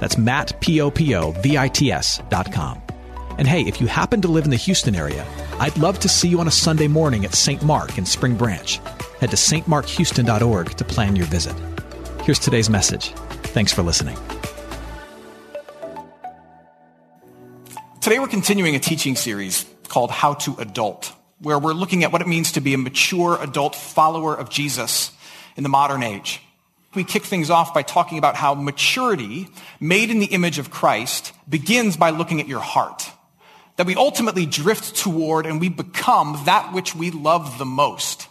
That's Matt, P-O-P-O-V-I-T-S dot com. And hey, if you happen to live in the Houston area, I'd love to see you on a Sunday morning at St. Mark in Spring Branch. Head to stmarkhouston.org to plan your visit. Here's today's message. Thanks for listening. Today we're continuing a teaching series called How to Adult, where we're looking at what it means to be a mature adult follower of Jesus in the modern age. We kick things off by talking about how maturity made in the image of Christ begins by looking at your heart. That we ultimately drift toward and we become that which we love the most.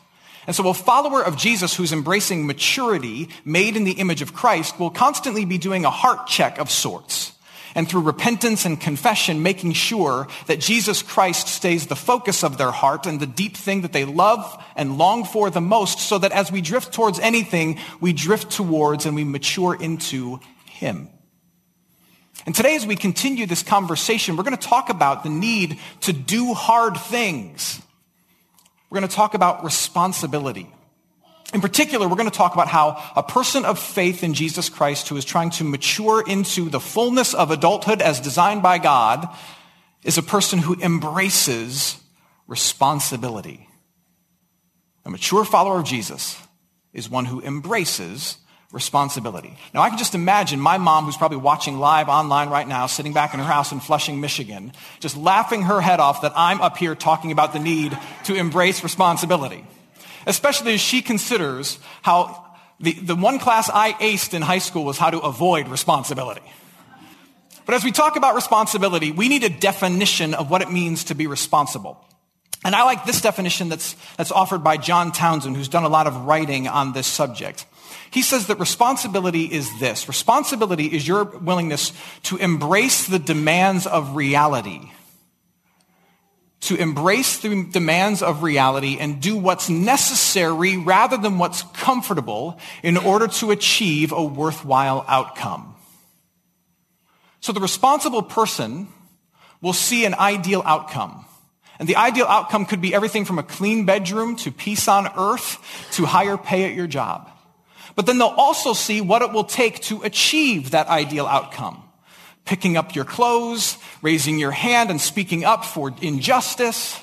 And so a follower of Jesus who's embracing maturity made in the image of Christ will constantly be doing a heart check of sorts. And through repentance and confession, making sure that Jesus Christ stays the focus of their heart and the deep thing that they love and long for the most so that as we drift towards anything, we drift towards and we mature into Him. And today as we continue this conversation, we're going to talk about the need to do hard things. We're going to talk about responsibility. In particular, we're going to talk about how a person of faith in Jesus Christ who is trying to mature into the fullness of adulthood as designed by God is a person who embraces responsibility. A mature follower of Jesus is one who embraces responsibility. Now, I can just imagine my mom, who's probably watching live online right now, sitting back in her house in Flushing, Michigan, just laughing her head off that I'm up here talking about the need to embrace responsibility. Especially as she considers how the, the one class I aced in high school was how to avoid responsibility. But as we talk about responsibility, we need a definition of what it means to be responsible. And I like this definition that's, that's offered by John Townsend, who's done a lot of writing on this subject. He says that responsibility is this. Responsibility is your willingness to embrace the demands of reality. To embrace the demands of reality and do what's necessary rather than what's comfortable in order to achieve a worthwhile outcome. So the responsible person will see an ideal outcome. And the ideal outcome could be everything from a clean bedroom to peace on earth to higher pay at your job. But then they'll also see what it will take to achieve that ideal outcome. Picking up your clothes, raising your hand and speaking up for injustice,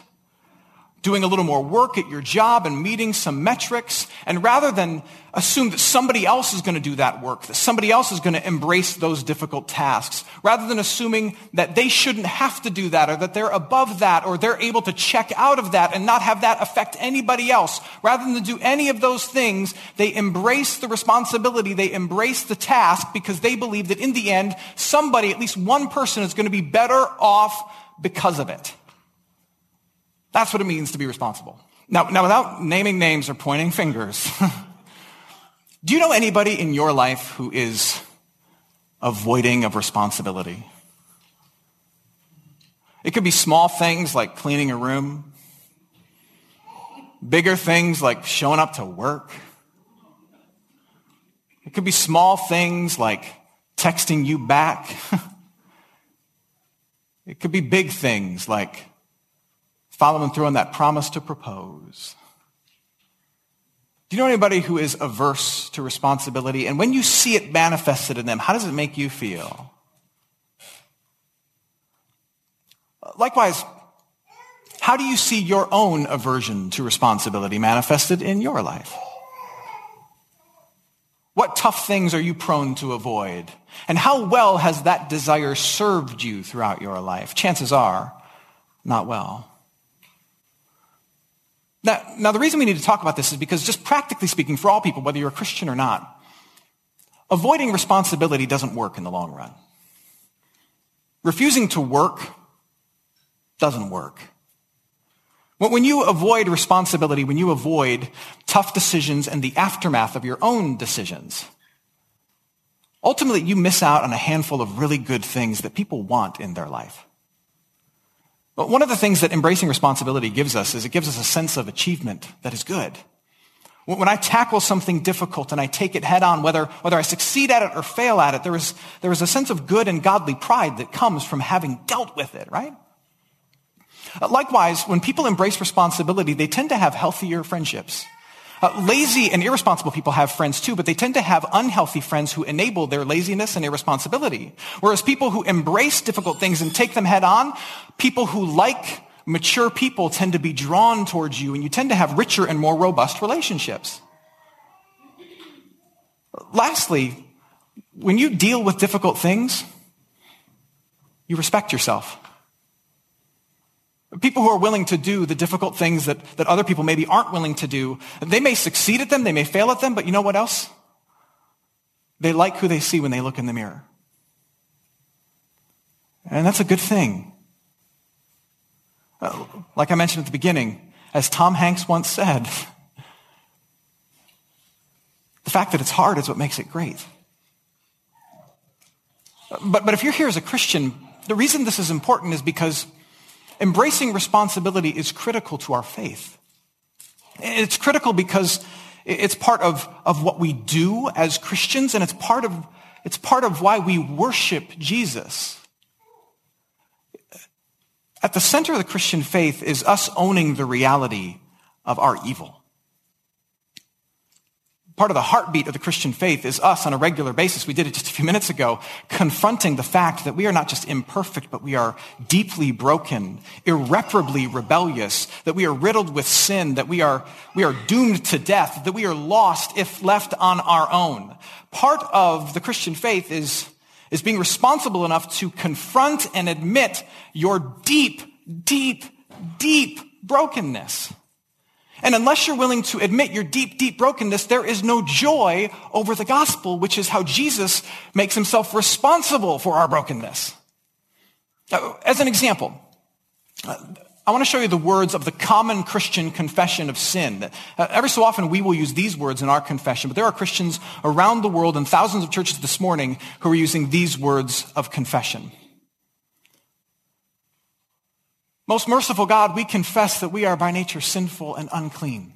doing a little more work at your job and meeting some metrics. And rather than assume that somebody else is going to do that work, that somebody else is going to embrace those difficult tasks, rather than assuming that they shouldn't have to do that or that they're above that or they're able to check out of that and not have that affect anybody else, rather than do any of those things, they embrace the responsibility, they embrace the task because they believe that in the end, somebody, at least one person is going to be better off because of it. That's what it means to be responsible. Now, now without naming names or pointing fingers, do you know anybody in your life who is avoiding of responsibility? It could be small things like cleaning a room, bigger things like showing up to work. It could be small things like texting you back. it could be big things like following through on that promise to propose. Do you know anybody who is averse to responsibility? And when you see it manifested in them, how does it make you feel? Likewise, how do you see your own aversion to responsibility manifested in your life? What tough things are you prone to avoid? And how well has that desire served you throughout your life? Chances are, not well. Now, now, the reason we need to talk about this is because just practically speaking, for all people, whether you're a Christian or not, avoiding responsibility doesn't work in the long run. Refusing to work doesn't work. When you avoid responsibility, when you avoid tough decisions and the aftermath of your own decisions, ultimately you miss out on a handful of really good things that people want in their life. But one of the things that embracing responsibility gives us is it gives us a sense of achievement that is good. When I tackle something difficult and I take it head on, whether, whether I succeed at it or fail at it, there is, there is a sense of good and godly pride that comes from having dealt with it, right? Uh, likewise, when people embrace responsibility, they tend to have healthier friendships. Uh, lazy and irresponsible people have friends too, but they tend to have unhealthy friends who enable their laziness and irresponsibility. Whereas people who embrace difficult things and take them head on, people who like mature people tend to be drawn towards you and you tend to have richer and more robust relationships. Lastly, when you deal with difficult things, you respect yourself. People who are willing to do the difficult things that, that other people maybe aren't willing to do, they may succeed at them, they may fail at them, but you know what else? They like who they see when they look in the mirror. And that's a good thing. Uh, like I mentioned at the beginning, as Tom Hanks once said, the fact that it's hard is what makes it great. But, but if you're here as a Christian, the reason this is important is because Embracing responsibility is critical to our faith. It's critical because it's part of, of what we do as Christians, and it's part, of, it's part of why we worship Jesus. At the center of the Christian faith is us owning the reality of our evil. Part of the heartbeat of the Christian faith is us on a regular basis. We did it just a few minutes ago, confronting the fact that we are not just imperfect, but we are deeply broken, irreparably rebellious, that we are riddled with sin, that we are, we are doomed to death, that we are lost if left on our own. Part of the Christian faith is, is being responsible enough to confront and admit your deep, deep, deep brokenness. And unless you're willing to admit your deep, deep brokenness, there is no joy over the gospel, which is how Jesus makes himself responsible for our brokenness. As an example, I want to show you the words of the common Christian confession of sin. Uh, every so often we will use these words in our confession, but there are Christians around the world and thousands of churches this morning who are using these words of confession. Most merciful God, we confess that we are by nature sinful and unclean.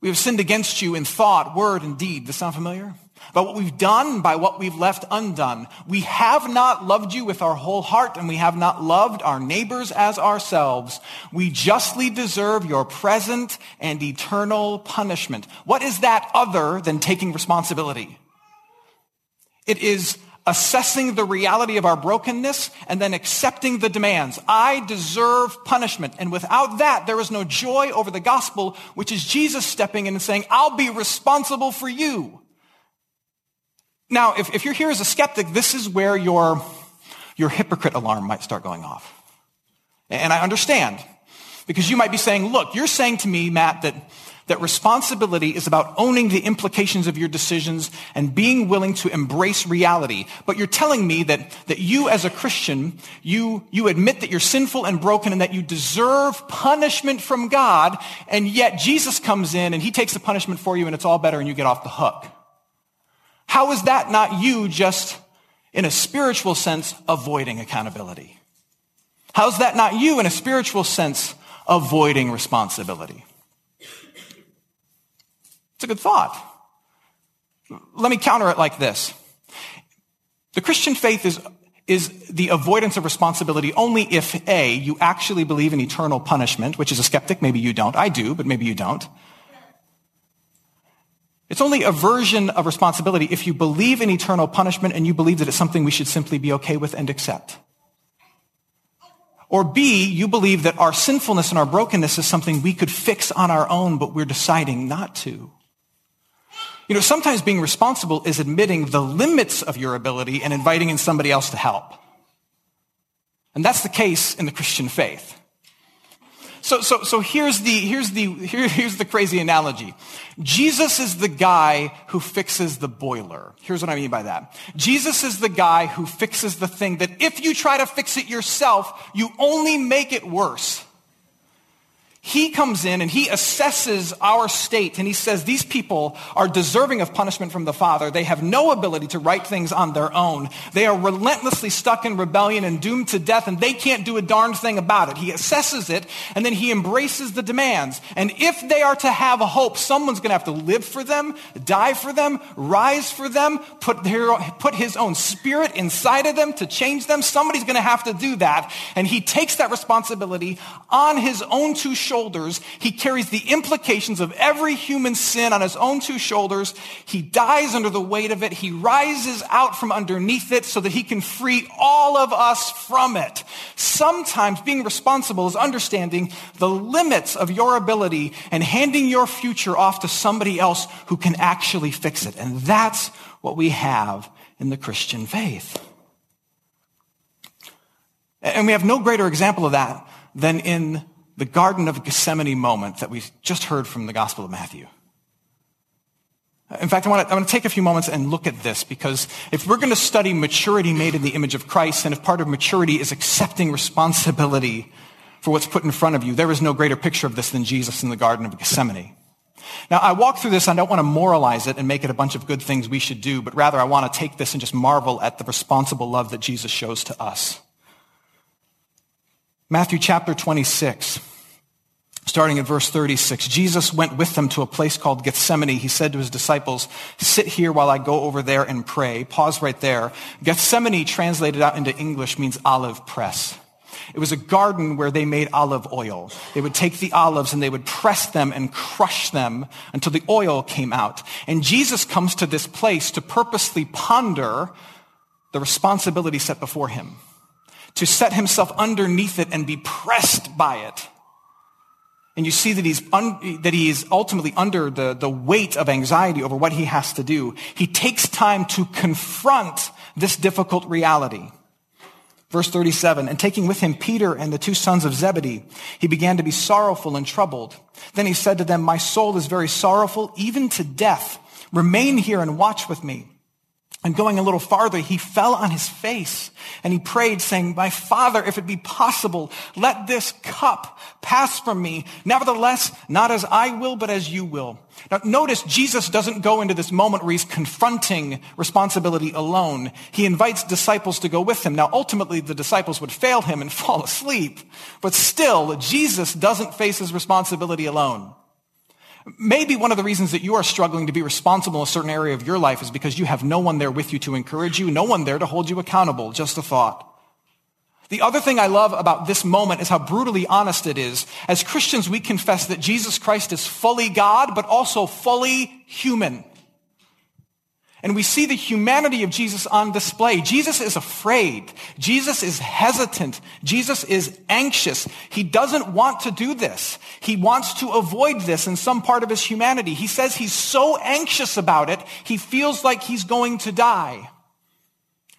We have sinned against you in thought, word, and deed. Does that sound familiar? By what we've done, by what we've left undone. We have not loved you with our whole heart, and we have not loved our neighbors as ourselves. We justly deserve your present and eternal punishment. What is that other than taking responsibility? It is assessing the reality of our brokenness, and then accepting the demands. I deserve punishment. And without that, there is no joy over the gospel, which is Jesus stepping in and saying, I'll be responsible for you. Now, if, if you're here as a skeptic, this is where your, your hypocrite alarm might start going off. And I understand. Because you might be saying, look, you're saying to me, Matt, that that responsibility is about owning the implications of your decisions and being willing to embrace reality. But you're telling me that, that you as a Christian, you, you admit that you're sinful and broken and that you deserve punishment from God, and yet Jesus comes in and he takes the punishment for you and it's all better and you get off the hook. How is that not you just, in a spiritual sense, avoiding accountability? How's that not you, in a spiritual sense, avoiding responsibility? It's a good thought. Let me counter it like this. The Christian faith is, is the avoidance of responsibility only if A, you actually believe in eternal punishment, which is a skeptic, maybe you don't. I do, but maybe you don't. It's only aversion of responsibility if you believe in eternal punishment and you believe that it's something we should simply be okay with and accept. Or B, you believe that our sinfulness and our brokenness is something we could fix on our own, but we're deciding not to. You know, sometimes being responsible is admitting the limits of your ability and inviting in somebody else to help. And that's the case in the Christian faith. So, so, so here's the, here's the, here, here's the crazy analogy. Jesus is the guy who fixes the boiler. Here's what I mean by that. Jesus is the guy who fixes the thing that if you try to fix it yourself, you only make it worse. He comes in and he assesses our state and he says these people are deserving of punishment from the Father. They have no ability to right things on their own. They are relentlessly stuck in rebellion and doomed to death and they can't do a darn thing about it. He assesses it and then he embraces the demands. And if they are to have a hope, someone's going to have to live for them, die for them, rise for them, put, their, put his own spirit inside of them to change them. Somebody's going to have to do that. And he takes that responsibility on his own two shoulders shoulders. He carries the implications of every human sin on his own two shoulders. He dies under the weight of it. He rises out from underneath it so that he can free all of us from it. Sometimes being responsible is understanding the limits of your ability and handing your future off to somebody else who can actually fix it. And that's what we have in the Christian faith. And we have no greater example of that than in the Garden of Gethsemane moment that we just heard from the Gospel of Matthew. In fact, I want, to, I want to take a few moments and look at this because if we're going to study maturity made in the image of Christ, and if part of maturity is accepting responsibility for what's put in front of you, there is no greater picture of this than Jesus in the Garden of Gethsemane. Now, I walk through this, I don't want to moralize it and make it a bunch of good things we should do, but rather I want to take this and just marvel at the responsible love that Jesus shows to us. Matthew chapter 26, starting at verse 36. Jesus went with them to a place called Gethsemane. He said to his disciples, sit here while I go over there and pray. Pause right there. Gethsemane translated out into English means olive press. It was a garden where they made olive oil. They would take the olives and they would press them and crush them until the oil came out. And Jesus comes to this place to purposely ponder the responsibility set before him to set himself underneath it and be pressed by it. And you see that he's, un, that he is ultimately under the, the weight of anxiety over what he has to do. He takes time to confront this difficult reality. Verse 37, and taking with him Peter and the two sons of Zebedee, he began to be sorrowful and troubled. Then he said to them, my soul is very sorrowful, even to death. Remain here and watch with me. And going a little farther, he fell on his face and he prayed saying, my father, if it be possible, let this cup pass from me. Nevertheless, not as I will, but as you will. Now notice Jesus doesn't go into this moment where he's confronting responsibility alone. He invites disciples to go with him. Now ultimately the disciples would fail him and fall asleep, but still Jesus doesn't face his responsibility alone. Maybe one of the reasons that you are struggling to be responsible in a certain area of your life is because you have no one there with you to encourage you, no one there to hold you accountable. Just a thought. The other thing I love about this moment is how brutally honest it is. As Christians, we confess that Jesus Christ is fully God, but also fully human. And we see the humanity of Jesus on display. Jesus is afraid. Jesus is hesitant. Jesus is anxious. He doesn't want to do this. He wants to avoid this in some part of his humanity. He says he's so anxious about it, he feels like he's going to die.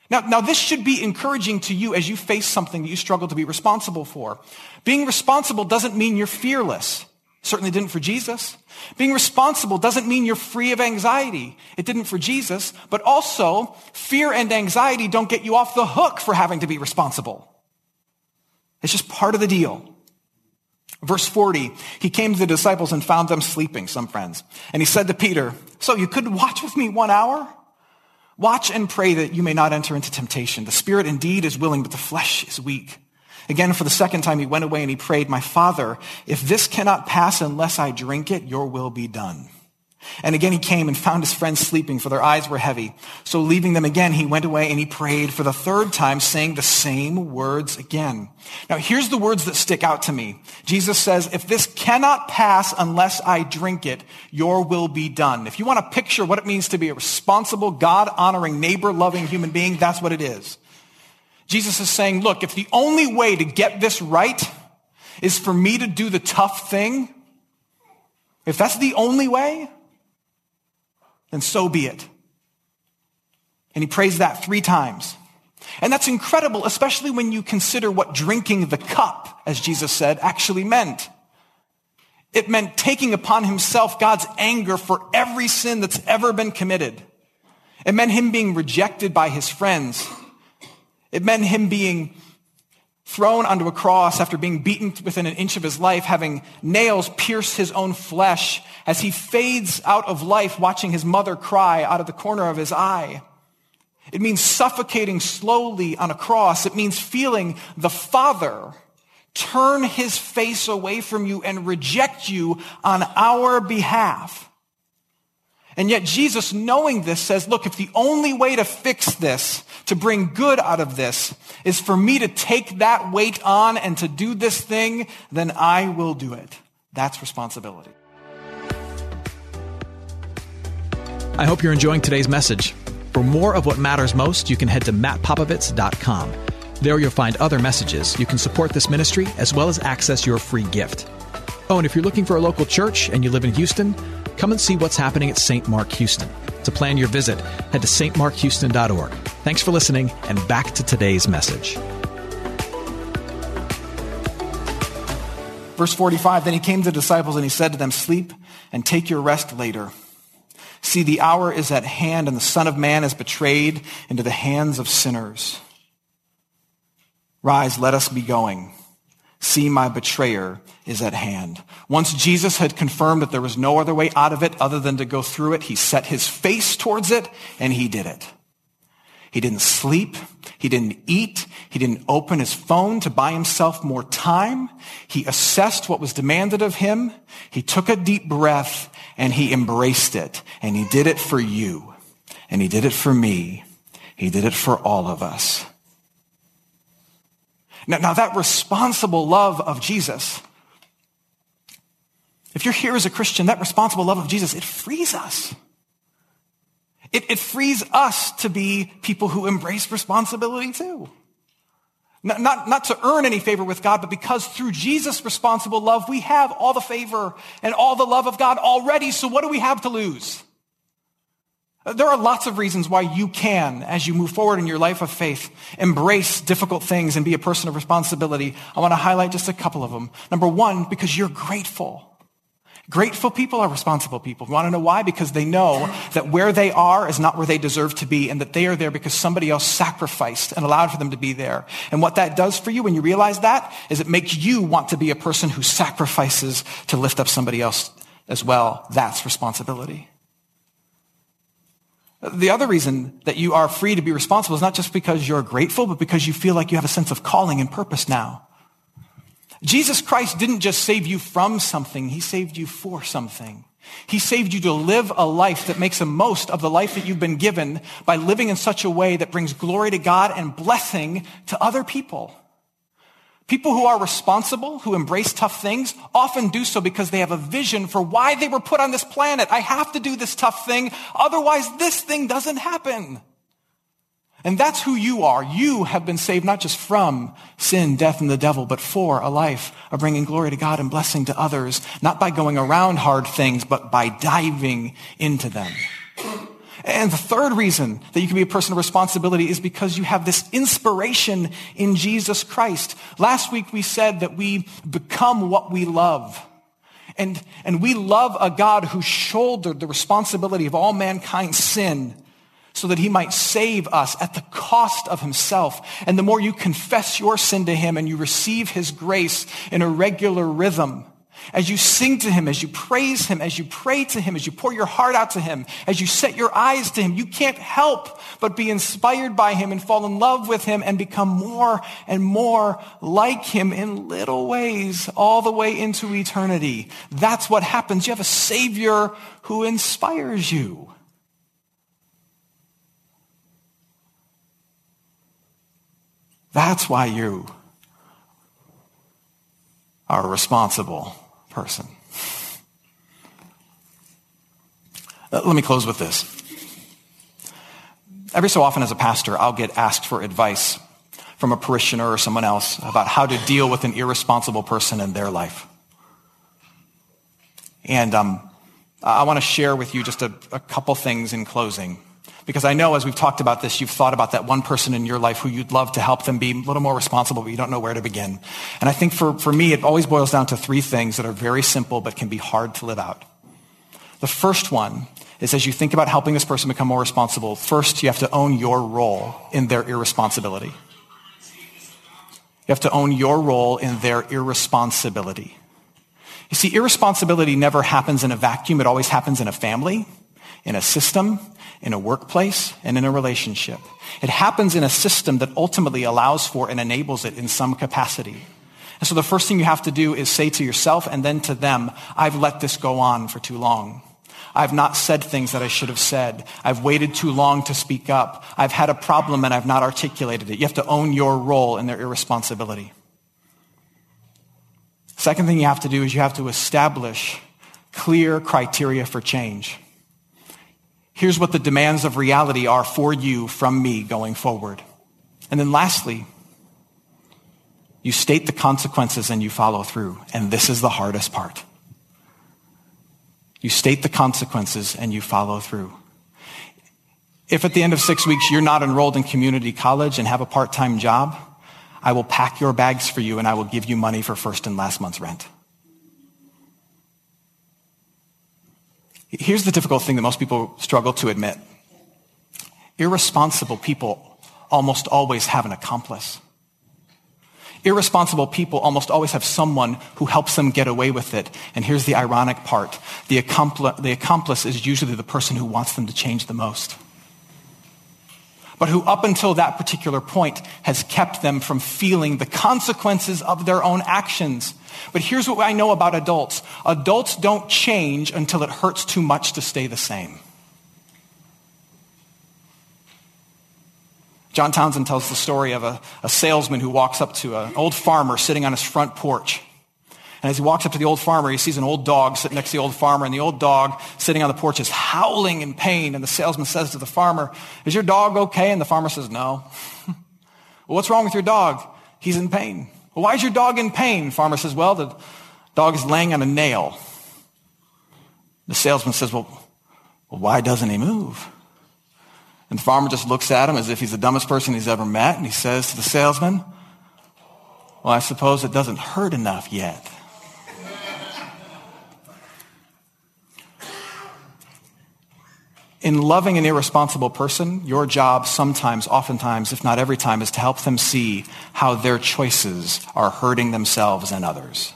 Now, now this should be encouraging to you as you face something that you struggle to be responsible for. Being responsible doesn't mean you're fearless. Certainly didn't for Jesus. Being responsible doesn't mean you're free of anxiety. It didn't for Jesus. But also, fear and anxiety don't get you off the hook for having to be responsible. It's just part of the deal. Verse 40, he came to the disciples and found them sleeping, some friends. And he said to Peter, so you couldn't watch with me one hour? Watch and pray that you may not enter into temptation. The spirit indeed is willing, but the flesh is weak. Again, for the second time, he went away and he prayed, My father, if this cannot pass unless I drink it, your will be done. And again he came and found his friends sleeping, for their eyes were heavy. So leaving them again, he went away and he prayed for the third time, saying the same words again. Now here's the words that stick out to me. Jesus says, if this cannot pass unless I drink it, your will be done. If you want to picture what it means to be a responsible, God-honoring, neighbor-loving human being, that's what it is. Jesus is saying, look, if the only way to get this right is for me to do the tough thing, if that's the only way, then so be it. And he prays that three times. And that's incredible, especially when you consider what drinking the cup, as Jesus said, actually meant. It meant taking upon himself God's anger for every sin that's ever been committed. It meant him being rejected by his friends it meant him being thrown onto a cross after being beaten within an inch of his life, having nails pierce his own flesh as he fades out of life, watching his mother cry out of the corner of his eye. It means suffocating slowly on a cross. It means feeling the Father turn his face away from you and reject you on our behalf. And yet Jesus, knowing this, says, look, if the only way to fix this, to bring good out of this, is for me to take that weight on and to do this thing, then I will do it. That's responsibility. I hope you're enjoying today's message. For more of what matters most, you can head to mattpopovits.com. There you'll find other messages. You can support this ministry as well as access your free gift. Oh, and if you're looking for a local church and you live in Houston, come and see what's happening at St. Mark Houston. To plan your visit, head to stmarkhouston.org. Thanks for listening, and back to today's message. Verse 45 Then he came to the disciples and he said to them, Sleep and take your rest later. See, the hour is at hand, and the Son of Man is betrayed into the hands of sinners. Rise, let us be going. See, my betrayer is at hand. Once Jesus had confirmed that there was no other way out of it other than to go through it, he set his face towards it and he did it. He didn't sleep. He didn't eat. He didn't open his phone to buy himself more time. He assessed what was demanded of him. He took a deep breath and he embraced it. And he did it for you. And he did it for me. He did it for all of us. Now, now that responsible love of Jesus, if you're here as a Christian, that responsible love of Jesus, it frees us. It, it frees us to be people who embrace responsibility too. Not, not, not to earn any favor with God, but because through Jesus' responsible love, we have all the favor and all the love of God already. So what do we have to lose? There are lots of reasons why you can, as you move forward in your life of faith, embrace difficult things and be a person of responsibility. I want to highlight just a couple of them. Number one, because you're grateful. Grateful people are responsible people. You want to know why? Because they know that where they are is not where they deserve to be and that they are there because somebody else sacrificed and allowed for them to be there. And what that does for you when you realize that is it makes you want to be a person who sacrifices to lift up somebody else as well. That's responsibility. The other reason that you are free to be responsible is not just because you're grateful, but because you feel like you have a sense of calling and purpose now. Jesus Christ didn't just save you from something, he saved you for something. He saved you to live a life that makes the most of the life that you've been given by living in such a way that brings glory to God and blessing to other people. People who are responsible, who embrace tough things, often do so because they have a vision for why they were put on this planet. I have to do this tough thing, otherwise this thing doesn't happen. And that's who you are. You have been saved not just from sin, death, and the devil, but for a life of bringing glory to God and blessing to others, not by going around hard things, but by diving into them. And the third reason that you can be a person of responsibility is because you have this inspiration in Jesus Christ. Last week we said that we become what we love. And, and we love a God who shouldered the responsibility of all mankind's sin so that he might save us at the cost of himself. And the more you confess your sin to him and you receive his grace in a regular rhythm, as you sing to him, as you praise him, as you pray to him, as you pour your heart out to him, as you set your eyes to him, you can't help but be inspired by him and fall in love with him and become more and more like him in little ways all the way into eternity. That's what happens. You have a savior who inspires you. That's why you are responsible person. Uh, let me close with this. Every so often as a pastor, I'll get asked for advice from a parishioner or someone else about how to deal with an irresponsible person in their life. And um, I want to share with you just a, a couple things in closing. Because I know as we've talked about this, you've thought about that one person in your life who you'd love to help them be a little more responsible, but you don't know where to begin. And I think for, for me, it always boils down to three things that are very simple but can be hard to live out. The first one is as you think about helping this person become more responsible, first you have to own your role in their irresponsibility. You have to own your role in their irresponsibility. You see, irresponsibility never happens in a vacuum. It always happens in a family, in a system, in a workplace, and in a relationship. It happens in a system that ultimately allows for and enables it in some capacity. And so the first thing you have to do is say to yourself and then to them, I've let this go on for too long. I've not said things that I should have said. I've waited too long to speak up. I've had a problem and I've not articulated it. You have to own your role in their irresponsibility. Second thing you have to do is you have to establish clear criteria for change. Here's what the demands of reality are for you from me going forward. And then lastly, you state the consequences and you follow through. And this is the hardest part. You state the consequences and you follow through. If at the end of six weeks you're not enrolled in community college and have a part-time job, I will pack your bags for you and I will give you money for first and last month's rent. Here's the difficult thing that most people struggle to admit. Irresponsible people almost always have an accomplice. Irresponsible people almost always have someone who helps them get away with it. And here's the ironic part. The, accompli- the accomplice is usually the person who wants them to change the most but who up until that particular point has kept them from feeling the consequences of their own actions. But here's what I know about adults. Adults don't change until it hurts too much to stay the same. John Townsend tells the story of a, a salesman who walks up to an old farmer sitting on his front porch. And as he walks up to the old farmer, he sees an old dog sitting next to the old farmer, and the old dog sitting on the porch is howling in pain. And the salesman says to the farmer, Is your dog okay? And the farmer says, No. well, what's wrong with your dog? He's in pain. Well, why is your dog in pain? The farmer says, Well, the dog is laying on a nail. The salesman says, Well, well why doesn't he move? And the farmer just looks at him as if he's the dumbest person he's ever met, and he says to the salesman, Well, I suppose it doesn't hurt enough yet. In loving an irresponsible person, your job sometimes, oftentimes, if not every time, is to help them see how their choices are hurting themselves and others.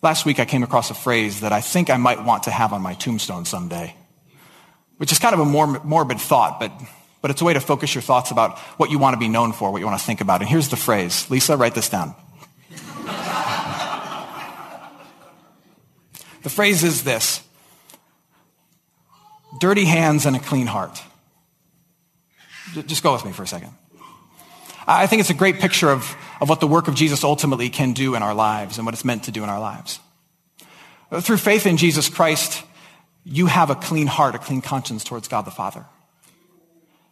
Last week, I came across a phrase that I think I might want to have on my tombstone someday, which is kind of a morbid thought, but, but it's a way to focus your thoughts about what you want to be known for, what you want to think about. And here's the phrase. Lisa, write this down. The phrase is this dirty hands and a clean heart. Just go with me for a second. I think it's a great picture of, of what the work of Jesus ultimately can do in our lives and what it's meant to do in our lives. Through faith in Jesus Christ, you have a clean heart, a clean conscience towards God the Father.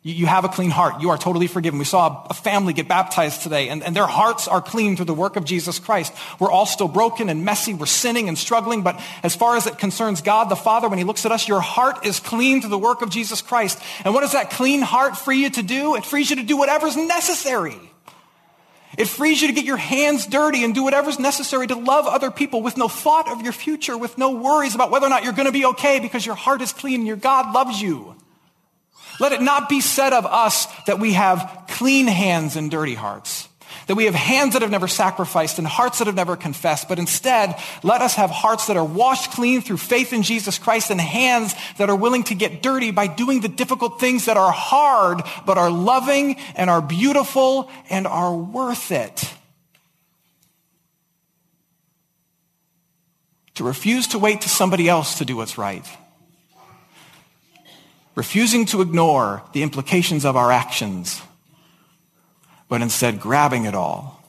You have a clean heart. You are totally forgiven. We saw a family get baptized today, and, and their hearts are clean through the work of Jesus Christ. We're all still broken and messy. We're sinning and struggling, but as far as it concerns God the Father, when He looks at us, your heart is clean through the work of Jesus Christ. And what does that clean heart free you to do? It frees you to do whatever's necessary. It frees you to get your hands dirty and do whatever's necessary to love other people with no thought of your future, with no worries about whether or not you're going to be okay because your heart is clean and your God loves you. Let it not be said of us that we have clean hands and dirty hearts, that we have hands that have never sacrificed and hearts that have never confessed, but instead, let us have hearts that are washed clean through faith in Jesus Christ and hands that are willing to get dirty by doing the difficult things that are hard, but are loving and are beautiful and are worth it. To refuse to wait to somebody else to do what's right refusing to ignore the implications of our actions, but instead grabbing it all,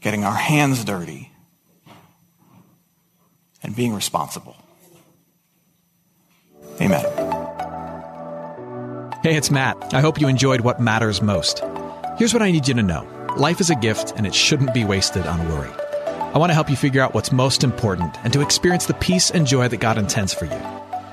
getting our hands dirty, and being responsible. Amen. Hey, it's Matt. I hope you enjoyed what matters most. Here's what I need you to know life is a gift, and it shouldn't be wasted on worry. I want to help you figure out what's most important and to experience the peace and joy that God intends for you.